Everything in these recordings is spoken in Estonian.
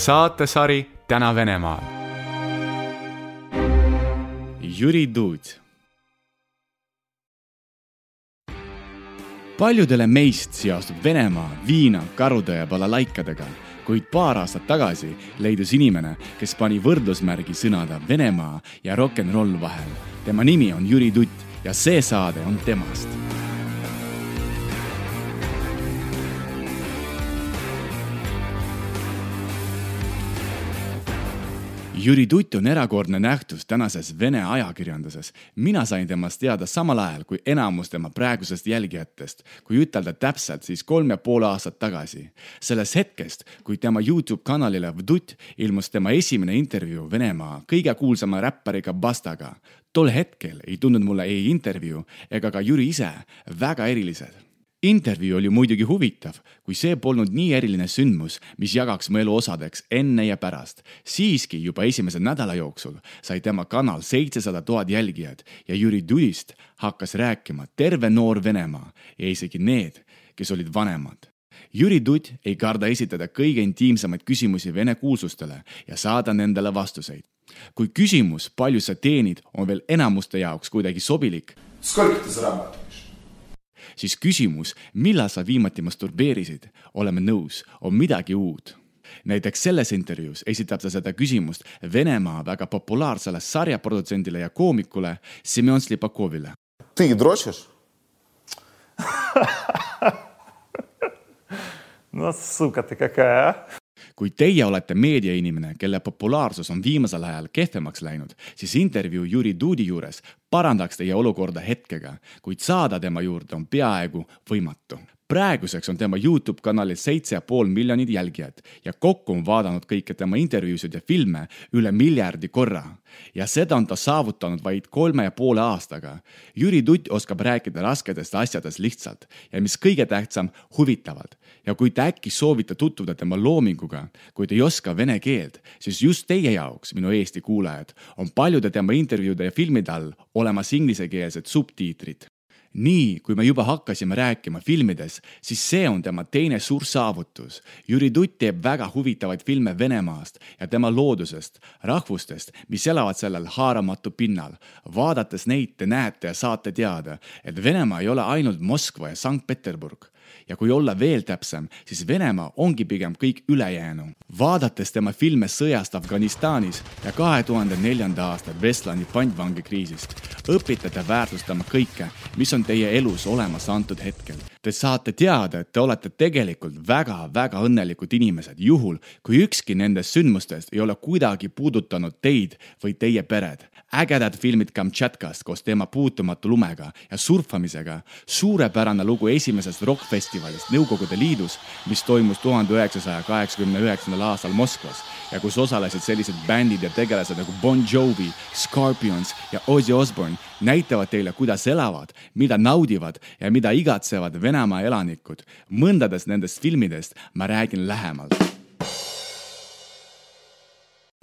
saatesari Täna Venemaal. Jüri Duud. paljudele meist seostub Venemaa viina, karude ja balalaikadega, kuid paar aastat tagasi leidus inimene, kes pani võrdlusmärgi sõnade Venemaa ja rock n roll vahel. tema nimi on Jüri Dutt ja see saade on temast Jüri Tutt on erakordne nähtus tänases Vene ajakirjanduses. mina sain temast teada samal ajal kui enamus tema praegusest jälgijatest, kui ütelda täpselt, siis kolm ja pool aastat tagasi. sellest hetkest, kui tema Youtube kanalile Vdut ilmus tema esimene intervjuu Venemaa kõige kuulsama räppariga Bastaga. tol hetkel ei tundunud mulle ei intervjuu ega ka Jüri ise väga erilised intervjuu oli muidugi huvitav, kui see polnud nii eriline sündmus, mis jagaks mu elu osadeks enne ja pärast. siiski juba esimese nädala jooksul sai tema kanal seitsesada tuhat jälgijat ja Jüri Tudist hakkas rääkima terve noor Venemaa ja isegi need, kes olid vanemad. Jüri Tutt ei karda esitada kõige intiimsemaid küsimusi vene kuulsustele ja saada nendele vastuseid. kui küsimus, palju sa teenid, on veel enamuste jaoks kuidagi sobilik. Сколько ты зарабатываешь? siis küsimus, millal sa viimati masturbeerisid, oleme nõus, on midagi uut näiteks selles intervjuus esitab ta seda küsimust Venemaa väga populaarsele sarjaprodutsendile ja koomikule Semyon Slipakovile. Ты дрочишь? Ну, сука ты какая, а? Kui teie olete meediainimene, kelle populaarsus on viimasel ajal kehvemaks läinud, siis intervjuu Jüri Duudi juures parandaks teie olukorda hetkega, kuid saada tema juurde on peaaegu võimatu praeguseks on tema Youtube kanalil seitse ja pool miljonit jälgijat ja kokku on vaadanud kõiki tema intervjuusid ja filme üle miljardi korra. ja seda on ta saavutanud vaid kolme ja poole aastaga. Jüri Tutt oskab rääkida rasketest asjadest lihtsalt ja mis kõige tähtsam, huvitavalt. ja kui te äkki soovite tutvuda tema loominguga, kui te ei oska vene keelt, siis just teie jaoks, minu Eesti kuulajad, on paljude tema intervjuude ja filmide all olemas inglisekeelsed subtiitrid nii kui me juba hakkasime rääkima filmides, siis see on tema teine suur saavutus. Jüri Tutt teeb väga huvitavaid filme Venemaast ja tema loodusest, rahvustest, mis elavad sellel haaramatu pinnal. vaadates neid te näete ja saate teada, et Venemaa ei ole ainult Moskva ja Sankt-Peterburg ja kui olla veel täpsem, siis Venemaa ongi pigem kõik ülejäänu. vaadates tema filme sõjast Afganistanis ja kahe tuhande neljanda aasta Veslani pantvangikriisist, õpite te väärtustama kõike, mis on teie elus olemas antud hetkel. Te saate teada, et te olete tegelikult väga-väga õnnelikud inimesed, juhul kui ükski nendest sündmustest ei ole kuidagi puudutanud teid või teie pered. ägedad filmid Kamtšatkast koos tema puutumatu lumega ja surfamisega, suurepärane lugu esimesest rokkfestivalist Nõukogude Liidus, mis toimus tuhande üheksasaja kaheksakümne üheksandal aastal Moskvas ja kus osalesid sellised bändid ja tegelased nagu Bon Jovi, Scorpions ja Ozzy Osbourne, näitavad teile, kuidas elavad, mida naudivad ja mida igatsevad Venemaa elanikud. mõndadest nendest filmidest ma räägin lähemalt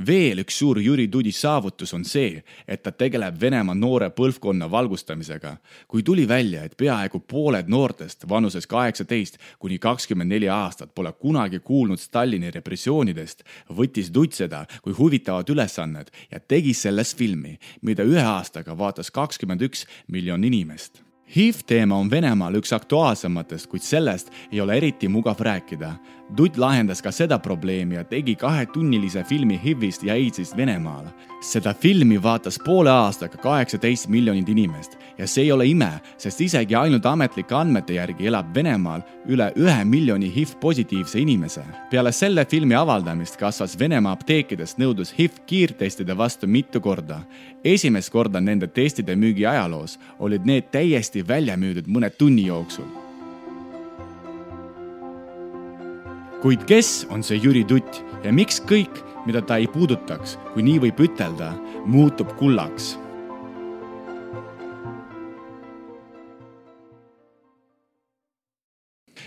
veel üks suur Jüri Tudi saavutus on see, et ta tegeleb Venemaa noore põlvkonna valgustamisega. kui tuli välja, et peaaegu pooled noortest vanuses kaheksateist kuni kakskümmend neli aastat pole kunagi kuulnud Stalini repressioonidest, võttis Tutt seda kui huvitavat ülesannet ja tegi sellest filmi, mida ühe aastaga vaatas kakskümmend üks miljonit inimest HIV teema on Venemaal üks aktuaalsematest, kuid sellest ei ole eriti mugav rääkida. Dutt lahendas ka seda probleemi ja tegi kahetunnilise filmi HIV-ist ja AIDSist Venemaal. seda filmi vaatas poole aastaga kaheksateist miljonit inimest ja see ei ole ime, sest isegi ainult ametlike andmete järgi elab Venemaal üle ühe miljoni HIV positiivse inimese. peale selle filmi avaldamist kasvas Venemaa apteekidest nõudlus HIV kiirtestide vastu mitu korda. esimest korda nende testide müügi ajaloos olid need täiesti välja müüdud mõne tunni jooksul kuid kes on see Jüri Tutt ja miks kõik, mida ta ei puudutaks, kui nii võib ütelda, muutub kullaks?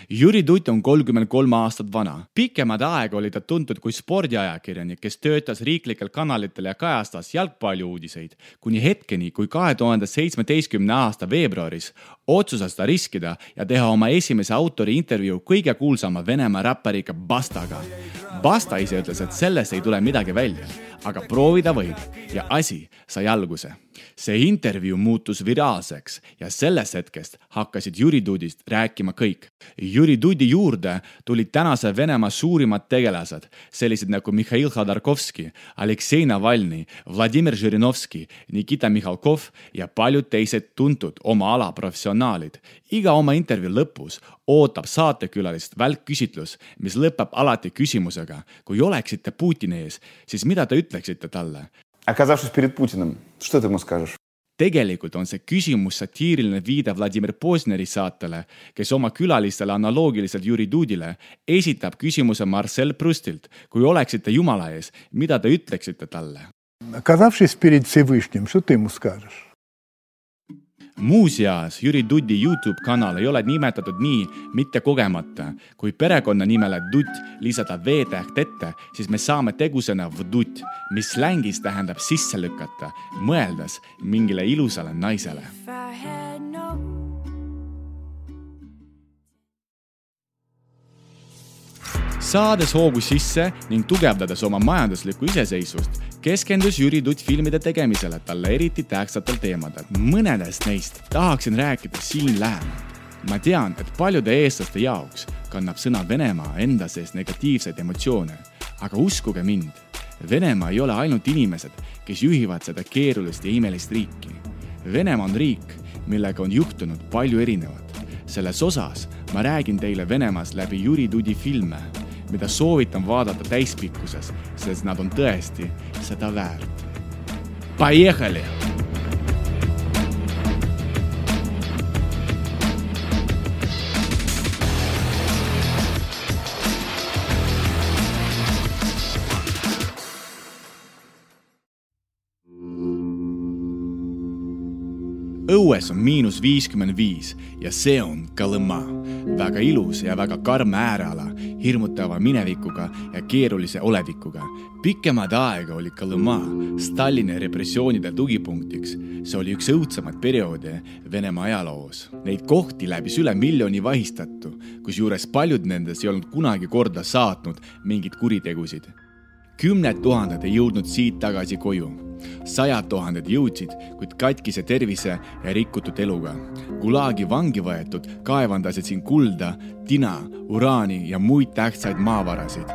Jüri Dutt on kolmkümmend kolm aastat vana. pikemat aega oli ta tuntud kui spordiajakirjanik, kes töötas riiklikel kanalitel ja kajastas jalgpalliuudiseid kuni hetkeni, kui kahe tuhande seitsmeteistkümne aasta veebruaris otsustas ta riskida ja teha oma esimese autori intervjuu kõige kuulsama Venemaa räppariga Bastaga. Basta ise ütles, et sellest ei tule midagi välja, aga proovida võib ja asi sai alguse see intervjuu muutus viraalseks ja sellest hetkest hakkasid Jüri Dudist rääkima kõik. Jüri Dudi juurde tulid tänase Venemaa suurimad tegelased, sellised nagu Mihhail Khodorkovski, Aleksei Navalnõi, Vladimir Žirinovski, Nikita Mihhalkov ja paljud teised tuntud oma ala professionaalid. iga oma intervjuu lõpus ootab saatekülalist välkküsitlus, mis lõpeb alati küsimusega, kui oleksite Putini ees, siis mida te ütleksite talle? Оказавшись перед Путиным, что ты ему скажешь? tegelikult on see küsimus satiiriline viide Vladimir Posneri saatele, kes oma külalistele analoogiliselt Jüri Dudile esitab küsimuse Marcel Prustilt. kui oleksite Jumala ees, mida te ütleksite talle? Оказавшись перед Всевышним, что ты ему скажешь? Muuseas, Jüri Dudi Youtube kanal ei ole nimetatud nii mitte kogemata. kui perekonnanimele Dutt lisada V-täht ette, siis me saame tegusõna vdut, mis slängis tähendab sisse lükata, mõeldes mingile ilusale naisele saades hoogu sisse ning tugevdades oma majanduslikku iseseisvust, keskendus Jüri Tutt filmide tegemisele talle eriti tähtsatel teemadel. mõnedest neist tahaksin rääkida siin lähemalt. ma tean, et paljude eestlaste jaoks kannab sõna Venemaa enda sees negatiivseid emotsioone, aga uskuge mind, Venemaa ei ole ainult inimesed, kes juhivad seda keerulist ja imelist riiki. Venemaa on riik, millega on juhtunud palju erinevat. selles osas ma räägin teile Venemaast läbi Jüri Tudi filme mida soovitan vaadata täispikkuses, sest nad on tõesti seda väärt. Pajehali! Õues on miinus viiskümmend viis ja see on Kalõma. väga ilus ja väga karm ääreala, hirmutava minevikuga ja keerulise olevikuga. pikemat aega oli Kalõma Stalini repressioonide tugipunktiks. see oli üks õudsemaid perioode Venemaa ajaloos. Neid kohti läbis üle miljoni vahistatu, kusjuures paljud nendest ei olnud kunagi korda saatnud mingeid kuritegusid. Kümned tuhanded ei jõudnud siit tagasi koju sajad tuhanded jõudsid, kuid katkise tervise ja rikutud eluga. Gulagi vangi võetud kaevandasid siin kulda, tina, uraani ja muid tähtsaid maavarasid.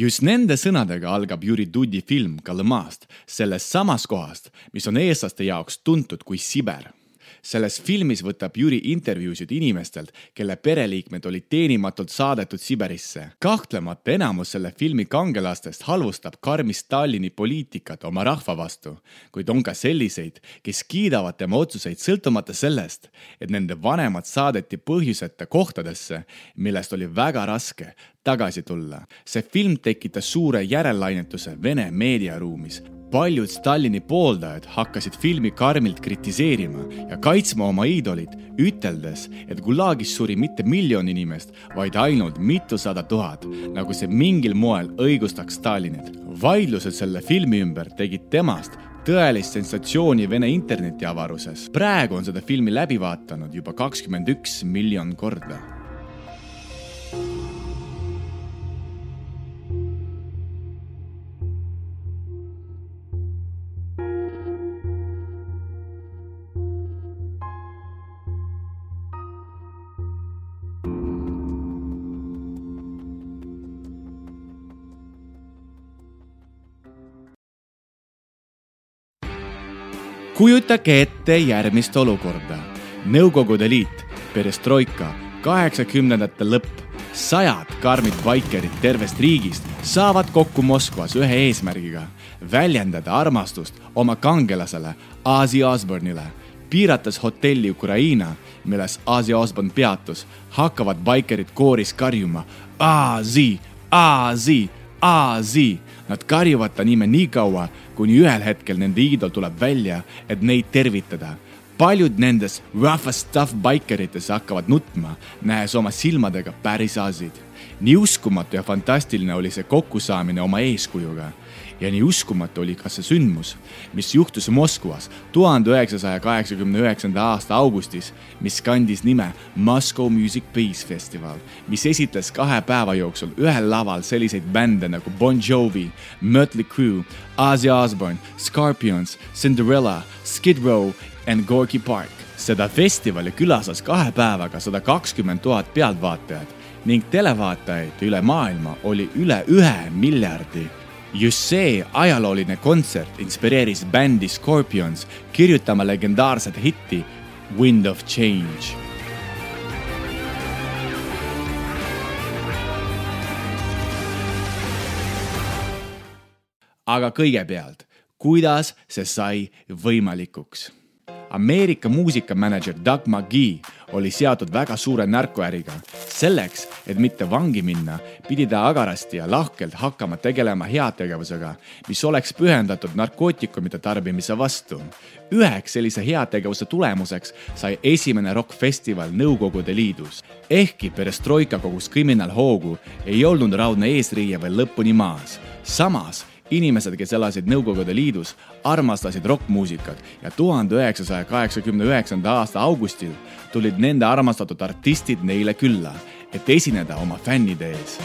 just nende sõnadega algab Jüri Dudi film Kalõmast, sellest samast kohast, mis on eestlaste jaoks tuntud kui Siber selles filmis võtab Jüri intervjuusid inimestelt, kelle pereliikmed olid teenimatult saadetud Siberisse. kahtlemata enamus selle filmi kangelastest halvustab karmi Stalini poliitikat oma rahva vastu, kuid on ka selliseid, kes kiidavad tema otsuseid sõltumata sellest, et nende vanemad saadeti põhjuseta kohtadesse, millest oli väga raske tagasi tulla. see film tekitas suure järellainetus Vene meediaruumis paljud Stalini pooldajad hakkasid filmi karmilt kritiseerima ja kaitsma oma iidolit, üteldes, et Gulagis suri mitte miljon inimest, vaid ainult mitusada tuhat, nagu see mingil moel õigustaks Stalinit. vaidlused selle filmi ümber tegid temast tõelist sensatsiooni Vene internetiavaruses. praegu on seda filmi läbi vaadanud juba kakskümmend üks miljon korda kujutage ette järgmist olukorda. Nõukogude Liit, perestroika, kaheksakümnendate lõpp, sajad karmid vaikerid tervest riigist saavad kokku Moskvas ühe eesmärgiga, väljendada armastust oma kangelasele Ozzy Osbourne'ile. piirates hotelli Ukraina, milles Ozzy Osbourne peatus, hakkavad vaikerid kooris karjuma Ozzy, Ozzy, Ozzy. Nad karjuvad ta nime nii kaua, kuni ühel hetkel nende iidol tuleb välja, et neid tervitada. paljud nendest rough stuff bikeritest hakkavad nutma, nähes oma silmadega päris asid. nii uskumatu ja fantastiline oli see kokkusaamine oma eeskujuga ja nii uskumatu oli ka see sündmus, mis juhtus Moskvas tuhande üheksasaja kaheksakümne üheksanda aasta augustis, mis kandis nime Moscow Music Peace Festival, mis esitles kahe päeva jooksul ühel laval selliseid bände nagu Bon Jovi, Mötley Crüe, Ozzy Osbourne, Scorpions, Cinderella, Skid Row and Gorky Park. seda festivali külastas kahe päevaga sada kakskümmend tuhat pealtvaatajat ning televaatajaid üle maailma oli üle ühe miljardi just see ajalooline kontsert inspireeris bändi Scorpions kirjutama legendaarset hitti Wind of Change. aga kõigepealt, kuidas see sai võimalikuks Ameerika muusikamänedžer Doug McGee oli seatud väga suure narkoäriga. Selleks, et mitte vangi minna, pidi ta agarasti ja lahkelt hakkama tegelema heategevusega, mis oleks pühendatud narkootikumide tarbimise vastu. üheks sellise heategevuse tulemuseks sai esimene rokkfestival Nõukogude Liidus. ehkki perestroika kogus kriminaalhoogu, ei olnud raudne eesriie veel lõpuni maas. samas inimesed, kes elasid Nõukogude Liidus, armastasid rokkmuusikat ja tuhande üheksasaja kaheksakümne üheksanda aasta augustil tulid nende armastatud artistid neile külla, et esineda oma fännide ees.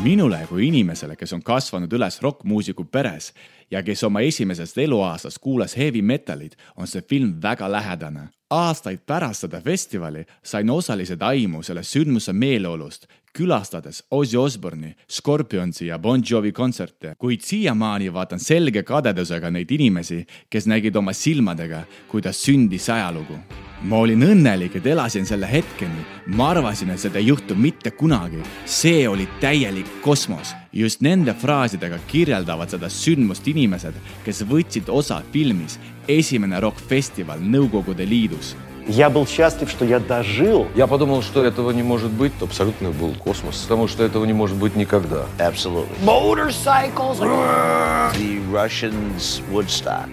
minule kui inimesele, kes on kasvanud üles rokkmuusiku peres ja kes oma esimesest eluaastast kuulas heavy metalit, on see film väga lähedane aastaid pärast seda festivali sain osaliselt aimu selle sündmuse meeleolust, külastades Ozzy Osbourne'i, Scorpionsi ja Bon Jovi kontserte, kuid siiamaani vaatan selge kadedusega neid inimesi, kes nägid oma silmadega, kuidas sündis ajalugu ma olin õnnelik, et elasin selle hetkeni. ma arvasin, et seda ei juhtu mitte kunagi. see oli täielik kosmos. just nende fraasidega kirjeldavad seda sündmust inimesed, kes võtsid osa filmis Esimene rokkfestival Nõukogude Liidus Я был счастлив, что я дожил. Я подумал, что этого не может быть. Абсолютно был космос, потому что этого не может быть никогда. Absolutely. Motorcycles. the Russians Woodstock.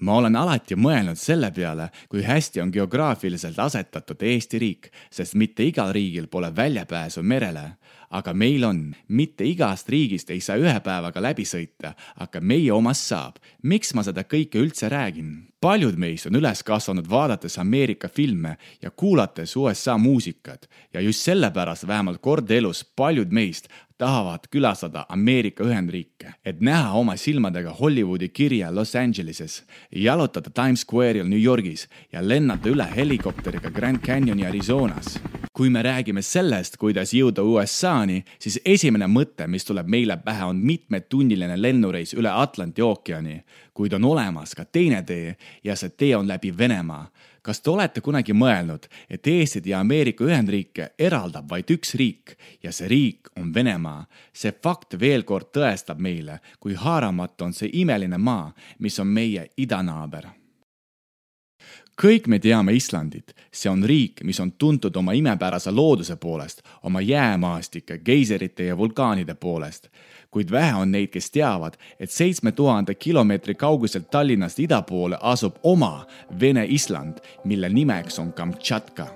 ma olen alati mõelnud selle peale, kui hästi on geograafiliselt asetatud Eesti riik, sest mitte igal riigil pole väljapääsu merele. Aga meil on, mitte igast riigist ei saa ühe päevaga läbi sõita, aga meie omast saab. miks ma seda kõike üldse räägin? paljud meist on üles kasvanud vaadates Ameerika filme ja kuulates USA muusikat ja just sellepärast vähemalt kord elus paljud meist tahavad külastada Ameerika Ühendriike, et näha oma silmadega Hollywoodi kirja Los Angeleses, jalutada Times Square'il New Yorgis ja lennata üle helikopteriga Grand Canyoni Arizonas. kui me räägime sellest, kuidas jõuda USA-ni, siis esimene mõte, mis tuleb meile pähe, on mitmetunniline lennureis üle Atlandi ookeani, kuid on olemas ka teine tee ja see tee on läbi Venemaa kas te olete kunagi mõelnud, et Eestit ja Ameerika Ühendriike eraldab vaid üks riik ja see riik on Venemaa? see fakt veel kord tõestab meile, kui haaramatu on see imeline maa, mis on meie idanaaber kõik me teame Islandit, see on riik, mis on tuntud oma imepärase looduse poolest, oma jäämaastike, geiserite ja vulkaanide poolest. Kuid vähe on neid, kes teavad, et seitsme tuhande kilomeetri kauguselt Tallinnast ida poole asub oma Vene Island, mille nimeks on Kamtšatka.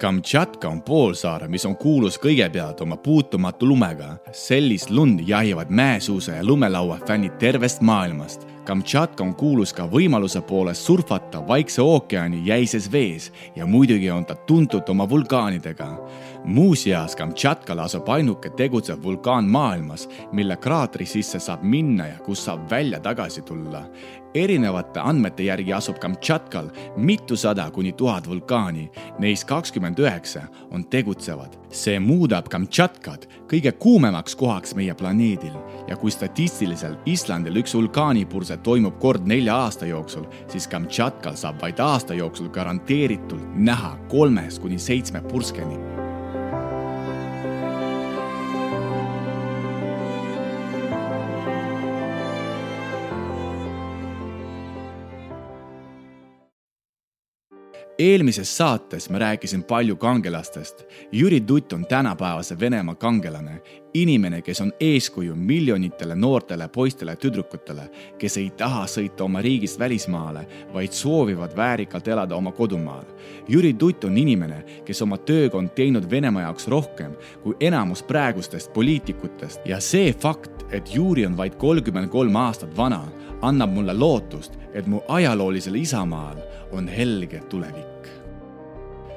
Kamtšatka on poolsaar, mis on kuulus kõigepealt oma puutumatu lumega. sellist lund jahivad mäesuusa ja lumelaua fännid tervest maailmast Kamtšatka on kuulus ka võimaluse poolest surfata Vaikse ookeani jäises vees ja muidugi on ta tuntud oma vulkaanidega. Muuseas, Kamtšatkal asub ainuke tegutsev vulkaan maailmas, mille kraatri sisse saab minna ja kust saab välja tagasi tulla. Erinevate andmete järgi asub Kamtšatkal mitusada kuni tuhat vulkaani, neist kakskümmend üheksa on tegutsevad. see muudab Kamtšatkat kõige kuumemaks kohaks meie planeedil. Ja kui statistiliselt Islandil üks vulkaanipurse toimub kord nelja aasta jooksul, siis Kamtšatkal saab vaid aasta jooksul garanteeritult näha kolmest kuni seitsme purskeni eelmises saates ma rääkisin palju kangelastest. Jüri Tutt on tänapäevase Venemaa kangelane, inimene, kes on eeskuju miljonitele noortele poistele, tüdrukutele, kes ei taha sõita oma riigist välismaale, vaid soovivad väärikalt elada oma kodumaal. Jüri Tutt on inimene, kes oma tööga on teinud Venemaa jaoks rohkem kui enamus praegustest poliitikutest ja see fakt, et Jüri on vaid kolmkümmend kolm aastat vana, annab mulle lootust, et mu ajaloolisel isamaal on helge tulevik.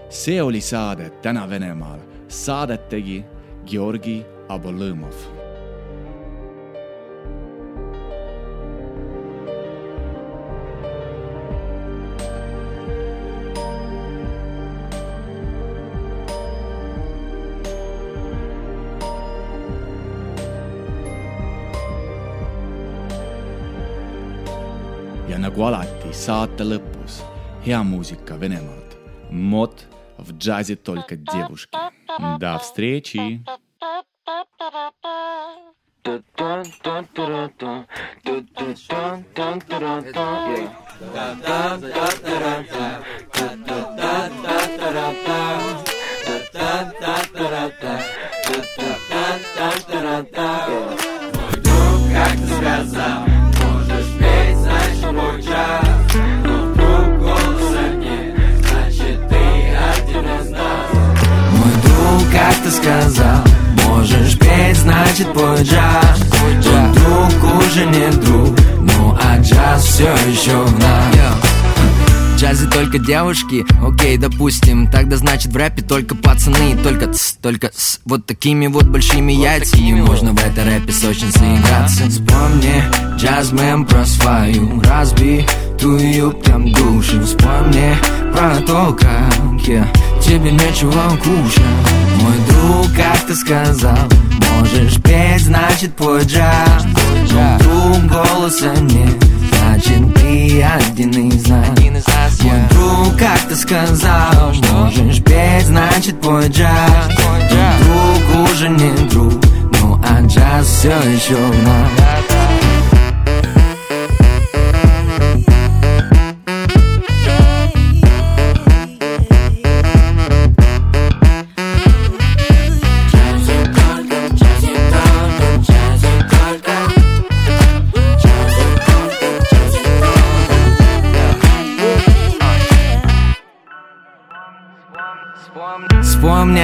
see oli saade Täna Venemaal, saadet tegi Georgi Abolõmov nagu alati saate lõpus hea muusika Venemaalt. Мод в джазе только девушки. До встречи! Мой друг как-то сказал собой час Но ты сказал Можешь петь, значит пой джаз. Твой друг уже не друг Ну а джаз все еще в нас. Джазе только девушки, окей, допустим. Тогда значит в рэпе только пацаны. Только тс, только с. Вот такими вот большими яйцами Можно в этой рэпе очень заиграться. Вспомни джазмен про свою. Разбитую там душу Вспомни про то, как я тебе нечего кушать. Мой друг как-то сказал Можешь петь, значит пой джаз Но вдруг голоса нет Значит ты один из сказал Можешь петь, значит пой джаз. Друг уже не друг Ну а джаз все еще в нас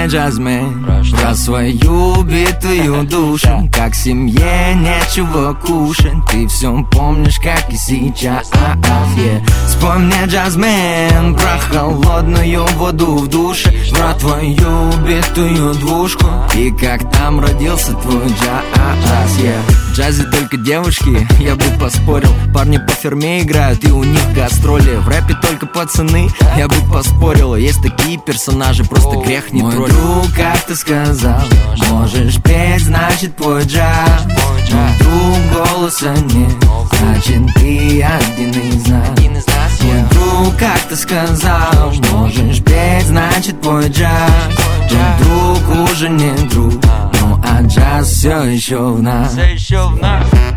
Вспомни, Джазмин, про свою убитую душу Как семье нечего кушать. Ты все помнишь, как и сейчас. Yeah. Вспомни, Джазмин, про холодную воду в душе. Про твою убитую двушку. И как там родился твой джаз yeah. Джазе только девушки, я бы поспорил. Парни по ферме играют и у них гастроли. В рэпе только пацаны, я бы поспорил. Есть такие персонажи, просто грех не тролль Мой друг как-то сказал Можешь петь, значит пой джаз. Но вдруг голоса нет Значит ты один из нас. Мой друг как-то сказал Можешь петь, значит пой джаз. Но друг уже не друг I just jazz, se show now. Se show now.